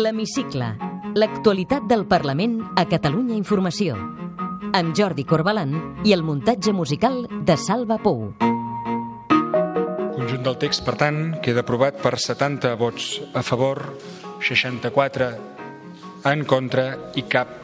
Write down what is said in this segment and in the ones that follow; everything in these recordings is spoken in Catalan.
L'Hemicicle. L'actualitat del Parlament a Catalunya Informació. Amb Jordi Corbalan i el muntatge musical de Salva Pou. Conjunt del text, per tant, queda aprovat per 70 vots a favor, 64 en contra i cap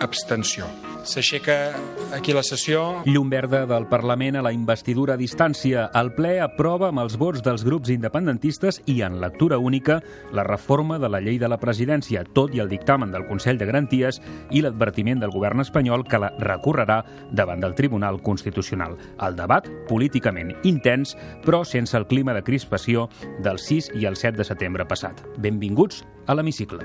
abstenció. S'aixeca aquí la sessió. Llum verda del Parlament a la investidura a distància. El ple aprova amb els vots dels grups independentistes i en lectura única la reforma de la llei de la presidència, tot i el dictamen del Consell de Garanties i l'advertiment del govern espanyol que la recorrerà davant del Tribunal Constitucional. El debat, políticament intens, però sense el clima de crispació del 6 i el 7 de setembre passat. Benvinguts a l'Hemicicle.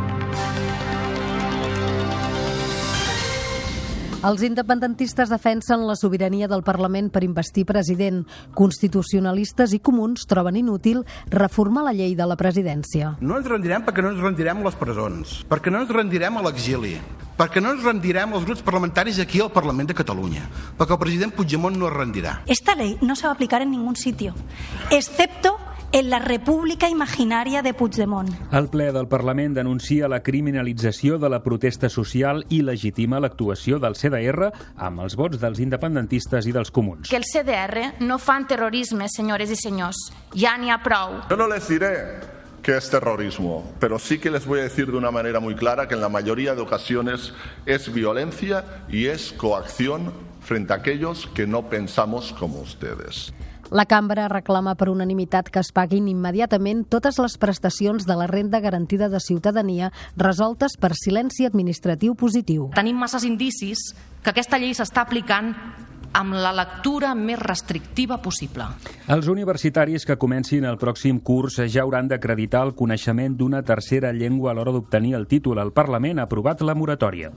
Els independentistes defensen la sobirania del Parlament per investir president. Constitucionalistes i comuns troben inútil reformar la llei de la presidència. No ens rendirem perquè no ens rendirem a les presons, perquè no ens rendirem a l'exili, perquè no ens rendirem als grups parlamentaris aquí al Parlament de Catalunya, perquè el president Puigdemont no es rendirà. Esta ley no se va a aplicar en ningún sitio, excepto en la república imaginaria de Puigdemont. El ple del Parlament denuncia la criminalització de la protesta social i legitima l'actuació del CDR amb els vots dels independentistes i dels comuns. Que el CDR no fan terrorisme, senyores i senyors. Ja n'hi ha prou. Yo no les diré que es terrorismo, pero sí que les voy a decir de una manera muy clara que en la mayoría de ocasiones es violencia y es coacción frente a aquellos que no pensamos como ustedes. La cambra reclama per unanimitat que es paguin immediatament totes les prestacions de la renda garantida de ciutadania resoltes per silenci administratiu positiu. Tenim masses indicis que aquesta llei s'està aplicant amb la lectura més restrictiva possible. Els universitaris que comencin el pròxim curs ja hauran d'acreditar el coneixement d'una tercera llengua a l'hora d'obtenir el títol. El Parlament ha aprovat la moratòria.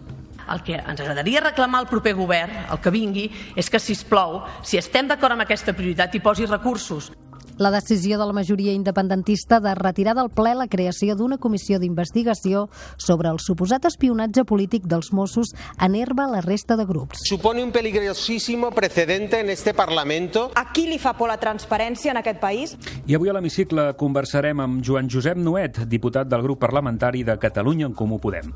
El que ens agradaria reclamar al proper govern, el que vingui, és que, si plou, si estem d'acord amb aquesta prioritat, hi posi recursos. La decisió de la majoria independentista de retirar del ple la creació d'una comissió d'investigació sobre el suposat espionatge polític dels Mossos enerva la resta de grups. Supone un peligrosísimo precedente en este Parlamento. A qui li fa por la transparència en aquest país? I avui a l'hemicicle conversarem amb Joan Josep Noet, diputat del grup parlamentari de Catalunya en Comú Podem.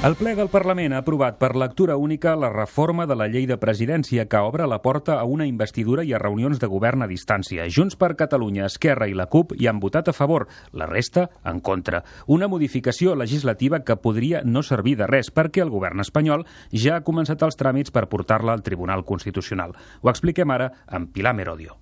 El ple del Parlament ha aprovat per lectura única la reforma de la llei de presidència que obre la porta a una investidura i a reunions de govern a distància. Junts per Catalunya, Esquerra i la CUP hi han votat a favor, la resta en contra. Una modificació legislativa que podria no servir de res perquè el govern espanyol ja ha començat els tràmits per portar-la al Tribunal Constitucional. Ho expliquem ara amb Pilar Merodio.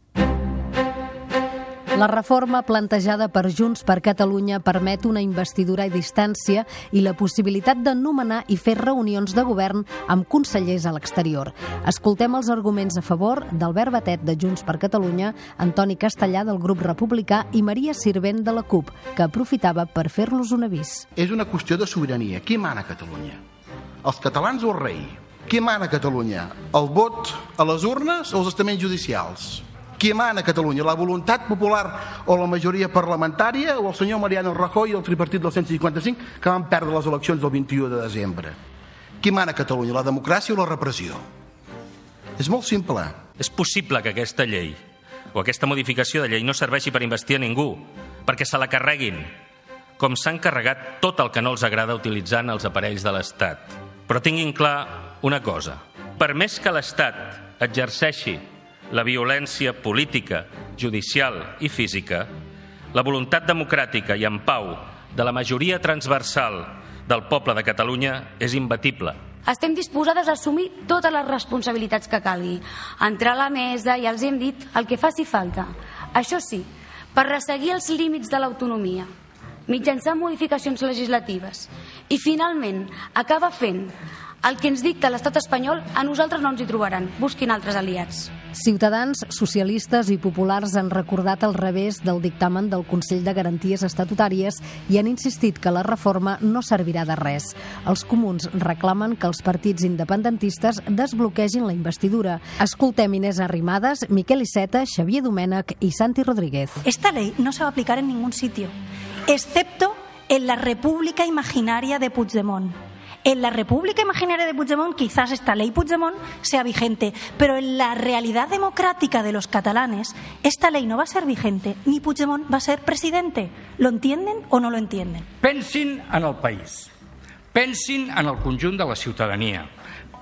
La reforma plantejada per Junts per Catalunya permet una investidura a distància i la possibilitat de nomenar i fer reunions de govern amb consellers a l'exterior. Escoltem els arguments a favor d'Albert Batet de Junts per Catalunya, Antoni Castellà del grup republicà i Maria Sirvent de la CUP, que aprofitava per fer-los un avís. És una qüestió de sobirania. Qui mana a Catalunya? Els catalans o el rei? Qui mana a Catalunya? El vot a les urnes o els estaments judicials? Qui mana a Catalunya? La voluntat popular o la majoria parlamentària o el senyor Mariano Rajoy i el tripartit del 155 que van perdre les eleccions del 21 de desembre? Qui mana a Catalunya? La democràcia o la repressió? És molt simple. És possible que aquesta llei o aquesta modificació de llei no serveixi per investir a ningú, perquè se la carreguin, com s'han carregat tot el que no els agrada utilitzant els aparells de l'Estat. Però tinguin clar una cosa. Per més que l'Estat exerceixi la violència política, judicial i física, la voluntat democràtica i en pau de la majoria transversal del poble de Catalunya és imbatible. Estem disposades a assumir totes les responsabilitats que calgui. Entrar a la mesa i els hem dit el que faci falta. Això sí, per resseguir els límits de l'autonomia, mitjançant modificacions legislatives. I, finalment, acaba fent el que ens dicta l'estat espanyol, a nosaltres no ens hi trobaran. Busquin altres aliats. Ciutadans, socialistes i populars han recordat el revés del dictamen del Consell de Garanties Estatutàries i han insistit que la reforma no servirà de res. Els comuns reclamen que els partits independentistes desbloquegin la investidura. Escoltem Inés Arrimadas, Miquel Iceta, Xavier Domènech i Santi Rodríguez. Esta ley no se va a aplicar en ningún sitio, excepto en la república imaginaria de Puigdemont. En la República Imaginaria de Puigdemont quizás esta ley Puigdemont sea vigente, pero en la realidad democrática de los catalanes esta ley no va a ser vigente ni Puigdemont va a ser presidente. ¿Lo entienden o no lo entienden? Pensin en el país. Pensin en el conjunt de la ciutadania.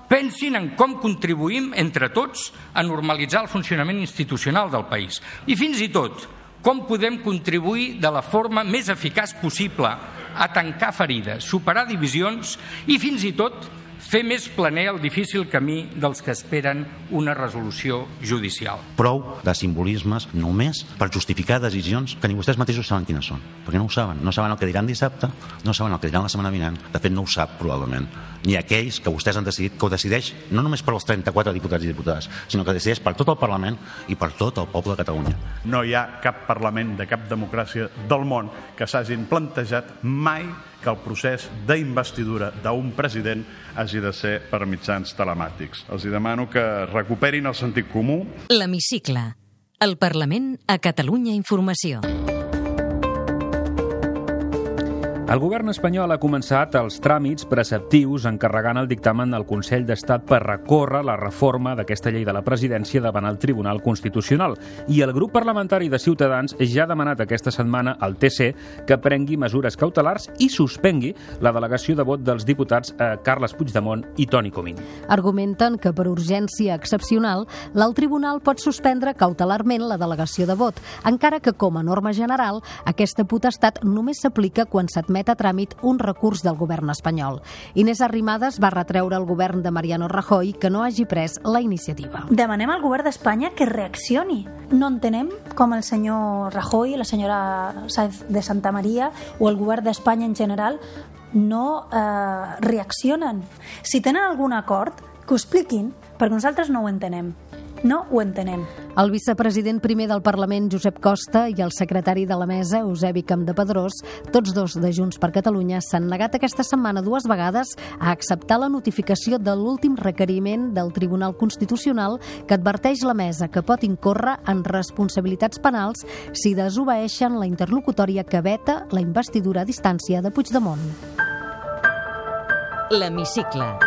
Pensin en com contribuïm entre tots a normalitzar el funcionament institucional del país. I fins i tot, com podem contribuir de la forma més eficaç possible a tancar ferides, superar divisions i fins i tot fer més planer el difícil camí dels que esperen una resolució judicial. Prou de simbolismes només per justificar decisions que ni vostès mateixos saben quines són, perquè no ho saben. No saben el que diran dissabte, no saben el que diran la setmana vinent, de fet no ho sap probablement. Ni aquells que vostès han decidit, que ho decideix no només per als 34 diputats i diputades, sinó que decideix per tot el Parlament i per tot el poble de Catalunya. No hi ha cap Parlament de cap democràcia del món que s'hagin plantejat mai que el procés d'investidura d'un president hagi de ser per mitjans telemàtics. Els hi demano que recuperin el sentit comú. L'Hemicicle. El Parlament a Catalunya Informació. El govern espanyol ha començat els tràmits preceptius encarregant el dictamen al Consell d'Estat per recórrer la reforma d'aquesta llei de la presidència davant el Tribunal Constitucional. I el grup parlamentari de Ciutadans ja ha demanat aquesta setmana al TC que prengui mesures cautelars i suspengui la delegació de vot dels diputats eh, Carles Puigdemont i Toni Comín. Argumenten que per urgència excepcional l'alt tribunal pot suspendre cautelarment la delegació de vot, encara que com a norma general aquesta potestat només s'aplica quan s'admet admet a tràmit un recurs del govern espanyol. Inés Arrimadas va retreure al govern de Mariano Rajoy que no hagi pres la iniciativa. Demanem al govern d'Espanya que reaccioni. No entenem com el senyor Rajoy, la senyora Sáenz de Santa Maria o el govern d'Espanya en general no eh, reaccionen. Si tenen algun acord, que ho expliquin, perquè nosaltres no ho entenem. No ho entenem. El vicepresident primer del Parlament, Josep Costa, i el secretari de la mesa, Eusebi Campdepadrós, tots dos de Junts per Catalunya, s'han negat aquesta setmana dues vegades a acceptar la notificació de l'últim requeriment del Tribunal Constitucional que adverteix la mesa que pot incórrer en responsabilitats penals si desobeeixen la interlocutòria que veta la investidura a distància de Puigdemont. L'Hemicicle.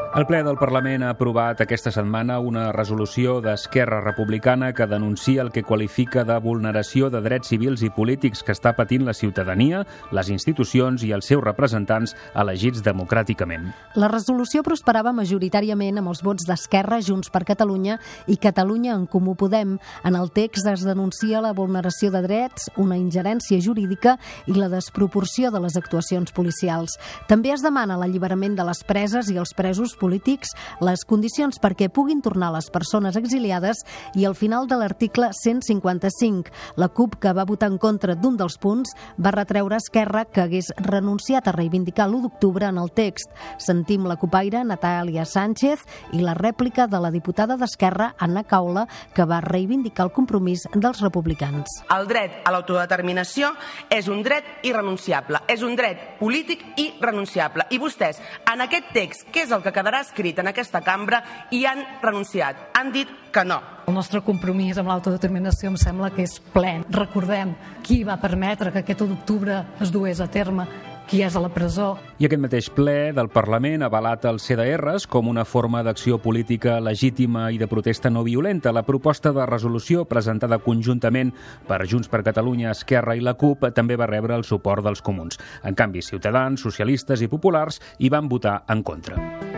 El ple del Parlament ha aprovat aquesta setmana una resolució d'Esquerra Republicana que denuncia el que qualifica de vulneració de drets civils i polítics que està patint la ciutadania, les institucions i els seus representants elegits democràticament. La resolució prosperava majoritàriament amb els vots d'Esquerra, Junts per Catalunya i Catalunya en Comú Podem. En el text es denuncia la vulneració de drets, una ingerència jurídica i la desproporció de les actuacions policials. També es demana l'alliberament de les preses i els presos polítics, les condicions perquè puguin tornar les persones exiliades i al final de l'article 155. La CUP, que va votar en contra d'un dels punts, va retreure Esquerra que hagués renunciat a reivindicar l'1 d'octubre en el text. Sentim la copaire Natàlia Sánchez i la rèplica de la diputada d'Esquerra, Anna Caula, que va reivindicar el compromís dels republicans. El dret a l'autodeterminació és un dret irrenunciable, és un dret polític i renunciable. I vostès, en aquest text, què és el que quedarà quedarà escrit en aquesta cambra i han renunciat. Han dit que no. El nostre compromís amb l'autodeterminació em sembla que és ple. Recordem qui va permetre que aquest 1 d'octubre es dués a terme qui és a la presó. I aquest mateix ple del Parlament ha avalat els CDRs com una forma d'acció política legítima i de protesta no violenta. La proposta de resolució presentada conjuntament per Junts per Catalunya, Esquerra i la CUP també va rebre el suport dels comuns. En canvi, Ciutadans, socialistes i populars hi van votar en contra.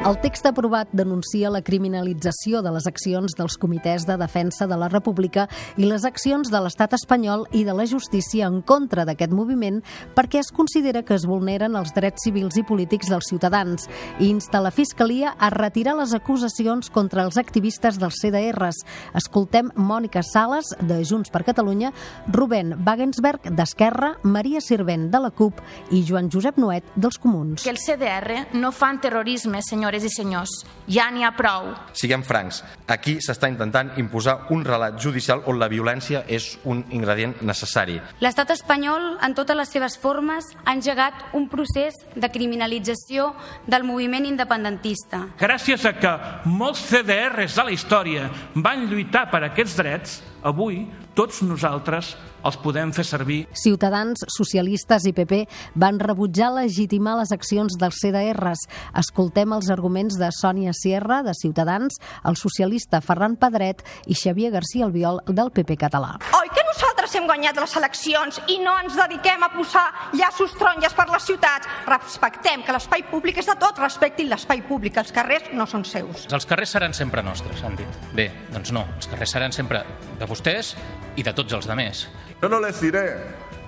El text aprovat denuncia la criminalització de les accions dels comitès de defensa de la República i les accions de l'estat espanyol i de la justícia en contra d'aquest moviment perquè es considera que es vulneren els drets civils i polítics dels ciutadans i insta la Fiscalia a retirar les acusacions contra els activistes dels CDRs. Escoltem Mònica Sales, de Junts per Catalunya, Rubén Wagensberg, d'Esquerra, Maria Sirvent, de la CUP i Joan Josep Noet, dels Comuns. Que el CDR no fan terrorisme, senyores i senyors. Ja n'hi ha prou. Siguem francs, aquí s'està intentant imposar un relat judicial on la violència és un ingredient necessari. L'estat espanyol, en totes les seves formes, ha engegat un procés de criminalització del moviment independentista. Gràcies a que molts CDRs de la història van lluitar per aquests drets, avui tots nosaltres els podem fer servir. Ciutadans, socialistes i PP van rebutjar legitimar les accions dels CDRs. Escoltem els arguments de Sònia Sierra, de Ciutadans, el socialista Ferran Pedret i Xavier García Albiol, del PP català. Oi que nosaltres hem guanyat les eleccions i no ens dediquem a posar llaços taronges per les ciutats? Respectem que l'espai públic és de tot, respectin l'espai públic, els carrers no són seus. Els carrers seran sempre nostres, han dit. Bé, doncs no, els carrers seran sempre de vostès i de tots els demés. Yo no les diré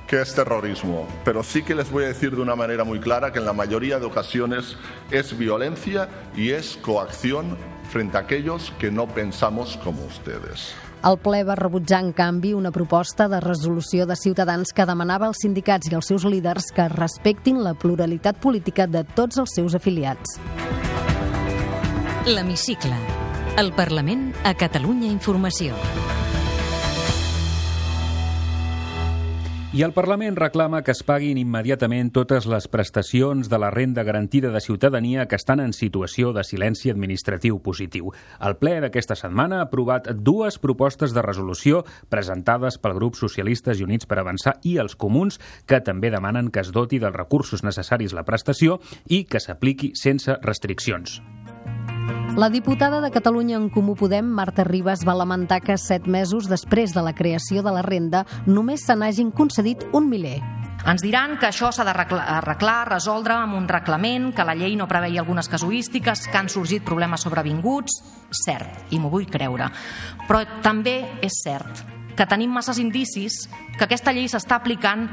que es terrorismo, pero sí que les voy a decir de una manera muy clara que en la mayoría de ocasiones es violencia y es coacción frente a aquellos que no pensamos como ustedes. El ple va rebutjar, en canvi, una proposta de resolució de Ciutadans que demanava als sindicats i als seus líders que respectin la pluralitat política de tots els seus afiliats. L'Hemicicle. El Parlament a Catalunya Informació. I el Parlament reclama que es paguin immediatament totes les prestacions de la renda garantida de ciutadania que estan en situació de silenci administratiu positiu. El ple d'aquesta setmana ha aprovat dues propostes de resolució presentades pel grup Socialistes i Units per Avançar i els comuns que també demanen que es doti dels recursos necessaris la prestació i que s'apliqui sense restriccions. La diputada de Catalunya en Comú Podem, Marta Ribas, va lamentar que set mesos després de la creació de la renda només se n'hagin concedit un miler. Ens diran que això s'ha d'arreglar, resoldre amb un reglament, que la llei no preveia algunes casuístiques, que han sorgit problemes sobrevinguts. Cert, i m'ho vull creure. Però també és cert que tenim masses indicis que aquesta llei s'està aplicant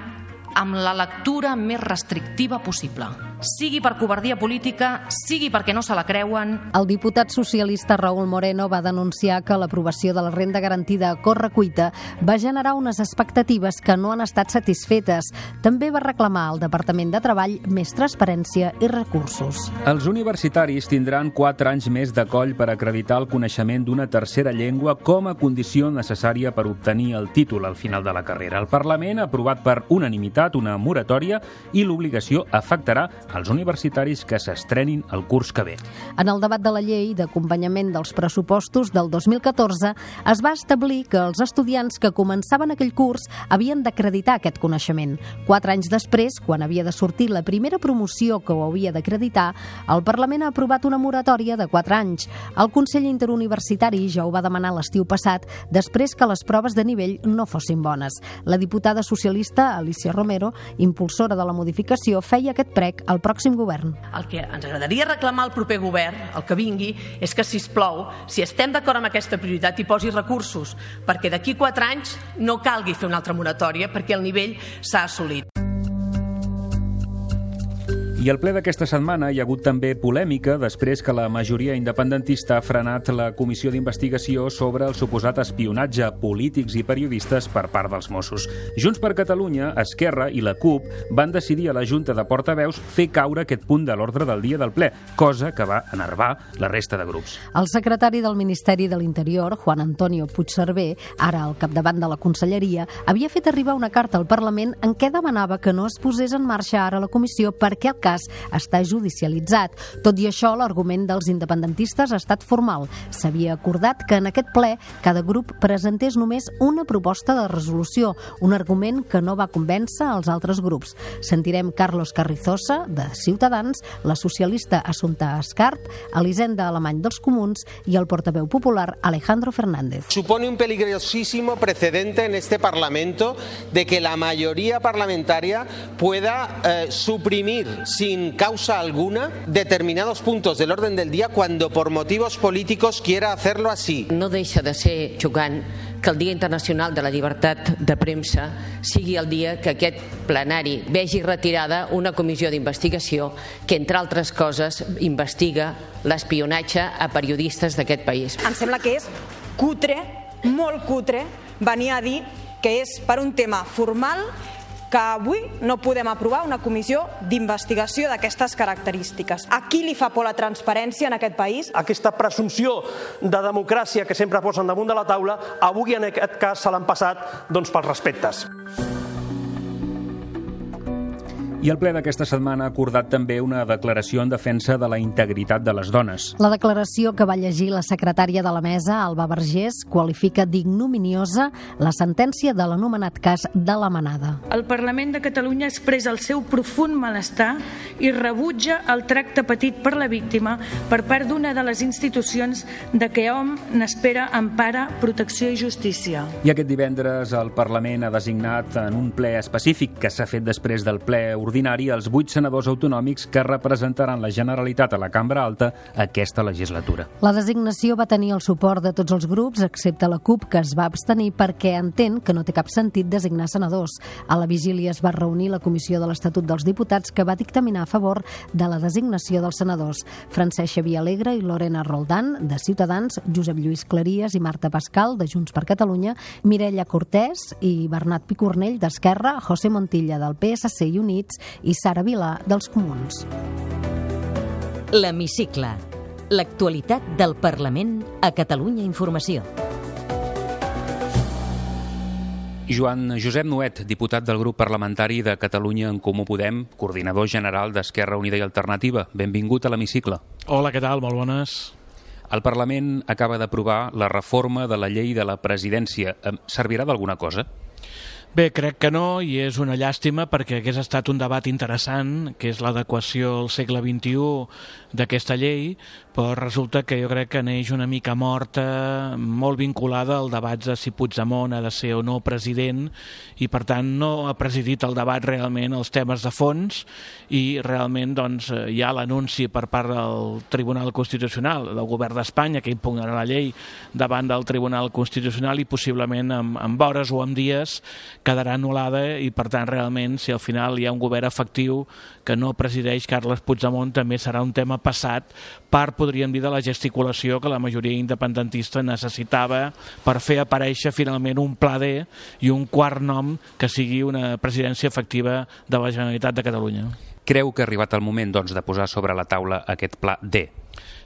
amb la lectura més restrictiva possible sigui per covardia política, sigui perquè no se la creuen. El diputat socialista Raúl Moreno va denunciar que l'aprovació de la renda garantida a correcuita va generar unes expectatives que no han estat satisfetes. També va reclamar al Departament de Treball més transparència i recursos. Els universitaris tindran 4 anys més de coll per acreditar el coneixement d'una tercera llengua com a condició necessària per obtenir el títol al final de la carrera. El Parlament ha aprovat per unanimitat una moratòria i l'obligació afectarà als universitaris que s'estrenin el curs que ve. En el debat de la llei d'acompanyament dels pressupostos del 2014 es va establir que els estudiants que començaven aquell curs havien d'acreditar aquest coneixement. Quatre anys després, quan havia de sortir la primera promoció que ho havia d'acreditar, el Parlament ha aprovat una moratòria de quatre anys. El Consell Interuniversitari ja ho va demanar l'estiu passat, després que les proves de nivell no fossin bones. La diputada socialista Alicia Romero, impulsora de la modificació, feia aquest prec al pròxim govern. El que ens agradaria reclamar al proper govern, el que vingui, és que, si plou, si estem d'acord amb aquesta prioritat, hi posi recursos, perquè d'aquí quatre anys no calgui fer una altra moratòria perquè el nivell s'ha assolit. I al ple d'aquesta setmana hi ha hagut també polèmica després que la majoria independentista ha frenat la comissió d'investigació sobre el suposat espionatge a polítics i periodistes per part dels Mossos. Junts per Catalunya, Esquerra i la CUP van decidir a la Junta de Portaveus fer caure aquest punt de l'ordre del dia del ple, cosa que va enervar la resta de grups. El secretari del Ministeri de l'Interior, Juan Antonio Puigcerver, ara al capdavant de la Conselleria, havia fet arribar una carta al Parlament en què demanava que no es posés en marxa ara la comissió perquè el cas està judicialitzat. Tot i això, l'argument dels independentistes ha estat formal. S'havia acordat que en aquest ple cada grup presentés només una proposta de resolució, un argument que no va convèncer als altres grups. Sentirem Carlos Carrizosa, de Ciutadans, la socialista Assumpta Escarp, Elisenda Alemany dels Comuns i el portaveu popular Alejandro Fernández. Supone un peligrosísimo precedente en este Parlamento de que la mayoría parlamentaria pueda eh, suprimir sin causa alguna determinados puntos del orden del día cuando por motivos políticos quiera hacerlo así. No deixa de ser xocant que el Dia Internacional de la Llibertat de Premsa sigui el dia que aquest plenari vegi retirada una comissió d'investigació que, entre altres coses, investiga l'espionatge a periodistes d'aquest país. Em sembla que és cutre, molt cutre, venir a dir que és per un tema formal que avui no podem aprovar una comissió d'investigació d'aquestes característiques. A qui li fa por la transparència en aquest país? Aquesta presumpció de democràcia que sempre posen damunt de la taula, avui en aquest cas se l'han passat doncs, pels respectes. I el ple d'aquesta setmana ha acordat també una declaració en defensa de la integritat de les dones. La declaració que va llegir la secretària de la mesa, Alba Vergés, qualifica d'ignominiosa la sentència de l'anomenat cas de la manada. El Parlament de Catalunya expressa el seu profund malestar i rebutja el tracte patit per la víctima per part d'una de les institucions de què hom n'espera empara, protecció i justícia. I aquest divendres el Parlament ha designat en un ple específic que s'ha fet després del ple ordinari els vuit senadors autonòmics que representaran la Generalitat a la Cambra Alta aquesta legislatura. La designació va tenir el suport de tots els grups, excepte la CUP, que es va abstenir perquè entén que no té cap sentit designar senadors. A la vigília es va reunir la Comissió de l'Estatut dels Diputats que va dictaminar a favor de la designació dels senadors. Francesc Xavier Alegre i Lorena Roldán, de Ciutadans, Josep Lluís Claries i Marta Pascal, de Junts per Catalunya, Mireia Cortés i Bernat Picornell, d'Esquerra, José Montilla, del PSC i Units, i Sara Vilà, dels Comuns. L'Hemicicle. L'actualitat del Parlament a Catalunya Informació. Joan Josep Nuet, diputat del grup parlamentari de Catalunya en Comú Podem, coordinador general d'Esquerra Unida i Alternativa. Benvingut a l'Hemicicle. Hola, què tal? Molt bones. El Parlament acaba d'aprovar la reforma de la llei de la presidència. Servirà d'alguna cosa? Bé, crec que no, i és una llàstima perquè hagués estat un debat interessant, que és l'adequació al segle XXI d'aquesta llei, però resulta que jo crec que neix una mica morta, molt vinculada al debat de si Puigdemont ha de ser o no president, i per tant no ha presidit el debat realment els temes de fons, i realment doncs, hi ha l'anunci per part del Tribunal Constitucional, del govern d'Espanya, que impugnarà la llei davant del Tribunal Constitucional i possiblement amb, amb hores o amb dies quedarà anul·lada i per tant realment si al final hi ha un govern efectiu que no presideix Carles Puigdemont també serà un tema passat part, podríem dir, de la gesticulació que la majoria independentista necessitava per fer aparèixer finalment un pla D i un quart nom que sigui una presidència efectiva de la Generalitat de Catalunya. Creu que ha arribat el moment doncs, de posar sobre la taula aquest pla D?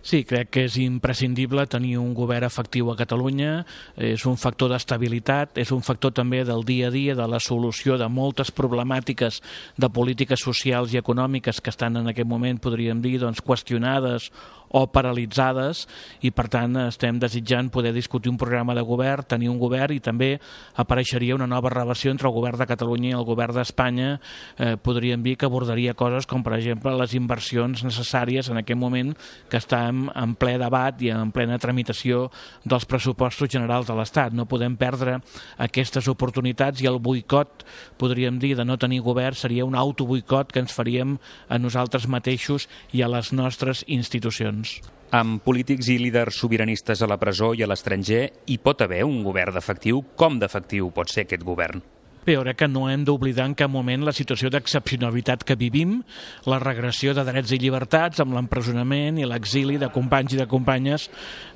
Sí, crec que és imprescindible tenir un govern efectiu a Catalunya, és un factor d'estabilitat, és un factor també del dia a dia, de la solució de moltes problemàtiques de polítiques socials i econòmiques que estan en aquest moment, podríem dir, doncs, qüestionades o paralitzades. I per tant estem desitjant poder discutir un programa de govern, tenir un govern i també apareixeria una nova relació entre el govern de Catalunya i el govern d'Espanya. Eh, podríem dir que abordaria coses com per exemple les inversions necessàries en aquest moment que estem en ple debat i en plena tramitació dels pressupostos generals de l'Estat. No podem perdre aquestes oportunitats i el boicot, podríem dir, de no tenir govern seria un autoboicot que ens faríem a nosaltres mateixos i a les nostres institucions. Amb polítics i líders sobiranistes a la presó i a l'estranger, hi pot haver un govern d'efectiu? Com d'efectiu pot ser aquest govern? Bé, crec que no hem d'oblidar en cap moment la situació d'excepcionalitat que vivim, la regressió de drets i llibertats amb l'empresonament i l'exili de companys i de companyes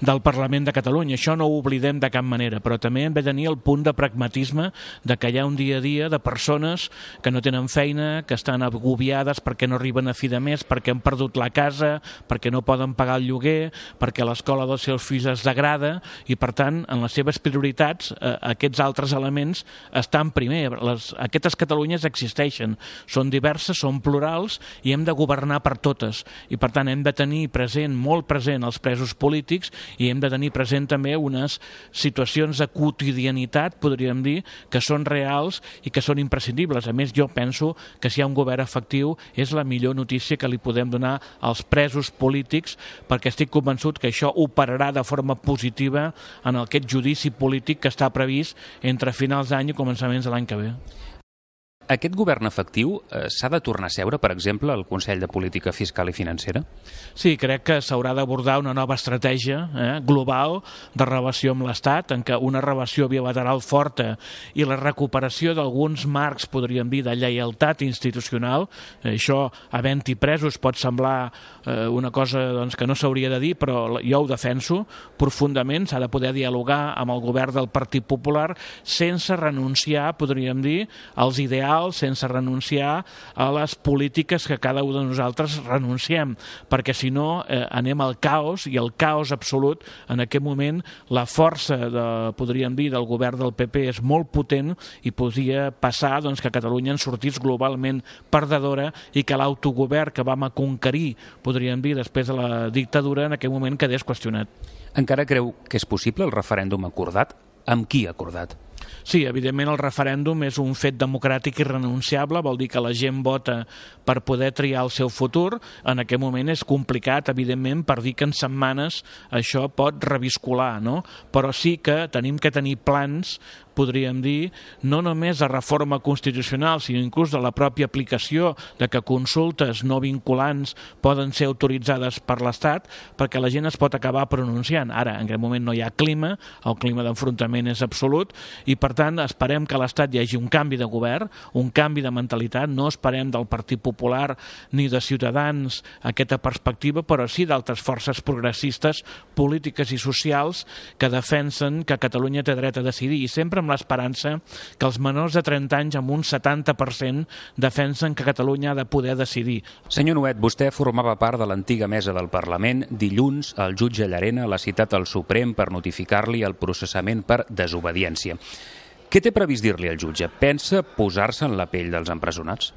del Parlament de Catalunya. Això no ho oblidem de cap manera, però també hem de tenir el punt de pragmatisme de que hi ha un dia a dia de persones que no tenen feina, que estan agobiades perquè no arriben a fi de mes, perquè han perdut la casa, perquè no poden pagar el lloguer, perquè l'escola dels seus fills es degrada i, per tant, en les seves prioritats, eh, aquests altres elements estan primer primer, les, aquestes Catalunyes existeixen, són diverses, són plurals i hem de governar per totes. I per tant hem de tenir present, molt present, els presos polítics i hem de tenir present també unes situacions de quotidianitat, podríem dir, que són reals i que són imprescindibles. A més, jo penso que si hi ha un govern efectiu és la millor notícia que li podem donar als presos polítics perquè estic convençut que això operarà de forma positiva en aquest judici polític que està previst entre finals d'any i començaments de l'any que ve. Aquest govern efectiu eh, s'ha de tornar a seure, per exemple, al Consell de Política Fiscal i Financera? Sí, crec que s'haurà d'abordar una nova estratègia eh, global de relació amb l'Estat, en què una relació bilateral forta i la recuperació d'alguns marcs, podríem dir, de lleialtat institucional, eh, això, havent-hi presos, pot semblar eh, una cosa doncs, que no s'hauria de dir, però jo ho defenso profundament, s'ha de poder dialogar amb el govern del Partit Popular sense renunciar, podríem dir, als ideals total sense renunciar a les polítiques que cada un de nosaltres renunciem, perquè si no eh, anem al caos i el caos absolut en aquest moment la força, de, podríem dir, del govern del PP és molt potent i podria passar doncs, que Catalunya en sortís globalment perdedora i que l'autogovern que vam conquerir, podríem dir, després de la dictadura, en aquell moment quedés qüestionat. Encara creu que és possible el referèndum acordat? Amb qui acordat? Sí, evidentment el referèndum és un fet democràtic irrenunciable, vol dir que la gent vota per poder triar el seu futur. En aquest moment és complicat, evidentment, per dir que en setmanes això pot reviscolar, no? Però sí que tenim que tenir plans podríem dir, no només de reforma constitucional, sinó inclús de la pròpia aplicació de que consultes no vinculants poden ser autoritzades per l'Estat, perquè la gent es pot acabar pronunciant. Ara, en aquest moment no hi ha clima, el clima d'enfrontament és absolut, i per tant esperem que a l'Estat hi hagi un canvi de govern, un canvi de mentalitat, no esperem del Partit Popular ni de Ciutadans aquesta perspectiva, però sí d'altres forces progressistes, polítiques i socials que defensen que Catalunya té dret a decidir i sempre amb l'esperança que els menors de 30 anys amb un 70% defensen que Catalunya ha de poder decidir. Senyor Nuet, vostè formava part de l'antiga mesa del Parlament. Dilluns, el jutge Llarena l'ha citat al Suprem per notificar-li el processament per desobediència. Què té previst dir-li al jutge? Pensa posar-se en la pell dels empresonats?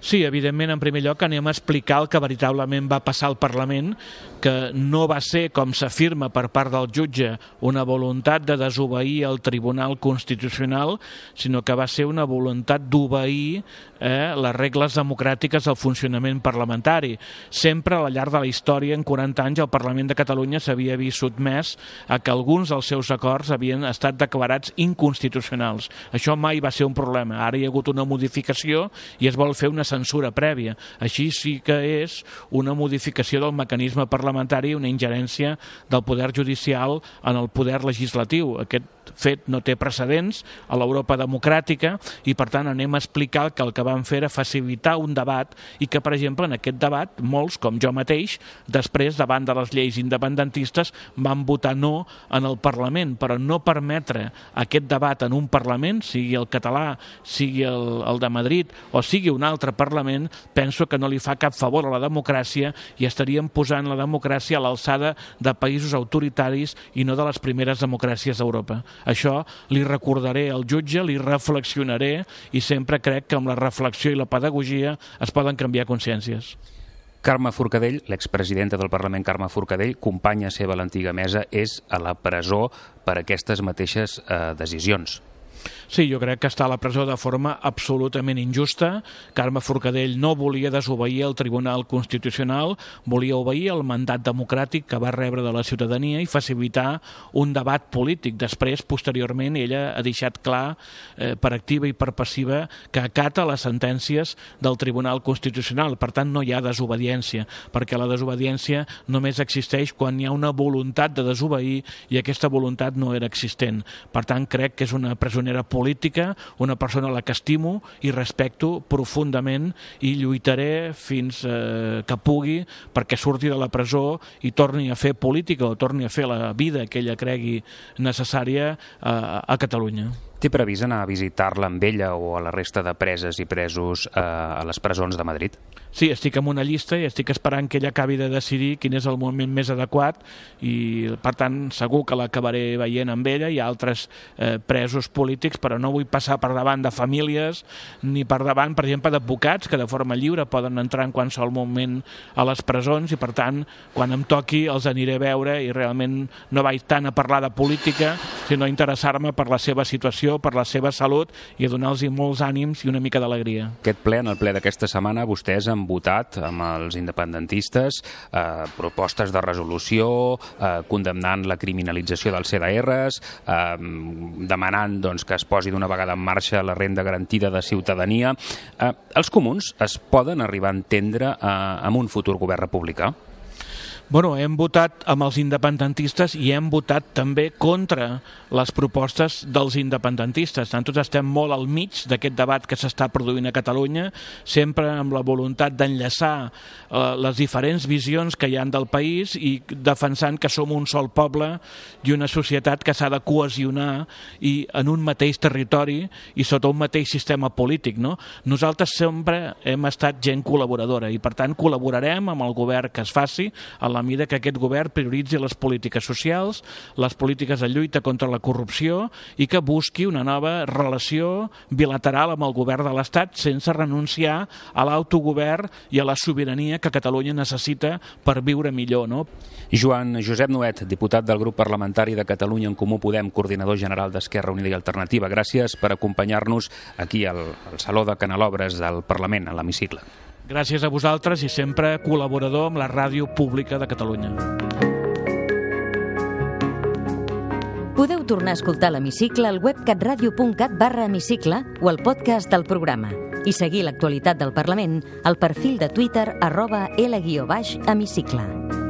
Sí, evidentment, en primer lloc anem a explicar el que veritablement va passar al Parlament, que no va ser, com s'afirma per part del jutge, una voluntat de desobeir el Tribunal Constitucional, sinó que va ser una voluntat d'obeir eh, les regles democràtiques del funcionament parlamentari. Sempre a la llarg de la història, en 40 anys, el Parlament de Catalunya s'havia vist sotmès a que alguns dels seus acords havien estat declarats inconstitucionals. Això mai va ser un problema. Ara hi ha hagut una modificació i es vol fer una censura prèvia. Així sí que és una modificació del mecanisme parlamentari, una ingerència del poder judicial en el poder legislatiu. Aquest fet no té precedents a l'Europa democràtica i per tant anem a explicar que el que van fer era facilitar un debat i que per exemple en aquest debat molts, com jo mateix, després davant de les lleis independentistes van votar no en el Parlament, però no permetre aquest debat en un Parlament, sigui el català, sigui el, el de Madrid o sigui un altre Parlament, penso que no li fa cap favor a la democràcia i estaríem posant la democràcia a l'alçada de països autoritaris i no de les primeres democràcies d'Europa. Això li recordaré al jutge, li reflexionaré i sempre crec que amb la reflexió i la pedagogia es poden canviar consciències. Carme Forcadell, l'expresidenta del Parlament Carme Forcadell, companya seva a l'antiga mesa, és a la presó per aquestes mateixes eh, decisions. Sí, jo crec que està a la presó de forma absolutament injusta. Carme Forcadell no volia desobeir el Tribunal Constitucional, volia obeir el mandat democràtic que va rebre de la ciutadania i facilitar un debat polític. Després, posteriorment, ella ha deixat clar eh, per activa i per passiva que acata les sentències del Tribunal Constitucional. Per tant, no hi ha desobediència, perquè la desobediència només existeix quan hi ha una voluntat de desobeir i aquesta voluntat no era existent. Per tant, crec que és una presonera política política, una persona a la que estimo i respecto profundament i lluitaré fins eh, que pugui perquè surti de la presó i torni a fer política o torni a fer la vida que ella cregui necessària eh, a Catalunya. Té previst anar a visitar-la amb ella o a la resta de preses i presos eh, a les presons de Madrid? Sí, estic en una llista i estic esperant que ella acabi de decidir quin és el moment més adequat i, per tant, segur que l'acabaré veient amb ella. Ha altres eh, presos polítics, però no vull passar per davant de famílies ni per davant, per exemple, d'advocats que de forma lliure poden entrar en qualsevol moment a les presons i, per tant, quan em toqui els aniré a veure i realment no vaig tant a parlar de política, sinó a interessar-me per la seva situació, per la seva salut i a donar-los molts ànims i una mica d'alegria. Aquest ple, en el ple d'aquesta setmana, vostès han votat amb els independentistes eh, propostes de resolució eh, condemnant la criminalització dels CDRs, eh, demanant doncs, que es posi d'una vegada en marxa la renda garantida de ciutadania. Eh, els comuns es poden arribar a entendre eh, amb un futur govern republicà? Bueno, hem votat amb els independentistes i hem votat també contra les propostes dels independentistes. Nosaltres estem molt al mig d'aquest debat que s'està produint a Catalunya, sempre amb la voluntat d'enllaçar eh, les diferents visions que hi han del país i defensant que som un sol poble i una societat que s'ha de cohesionar i en un mateix territori i sota un mateix sistema polític. No? Nosaltres sempre hem estat gent col·laboradora i per tant col·laborarem amb el govern que es faci en la mida que aquest govern prioritzi les polítiques socials, les polítiques de lluita contra la corrupció i que busqui una nova relació bilateral amb el govern de l'Estat sense renunciar a l'autogovern i a la sobirania que Catalunya necessita per viure millor. No? Joan Josep Noet, diputat del grup parlamentari de Catalunya en Comú Podem, coordinador general d'Esquerra Unida i Alternativa. Gràcies per acompanyar-nos aquí al, al Saló de Canalobres del Parlament, a l'hemicicle. Gràcies a vosaltres i sempre col·laborador amb la ràdio pública de Catalunya. Podeu tornar a escoltar l'Hemicicle al web catradio.cat barra hemicicle o al podcast del programa i seguir l'actualitat del Parlament al perfil de Twitter arroba L-hemicicle.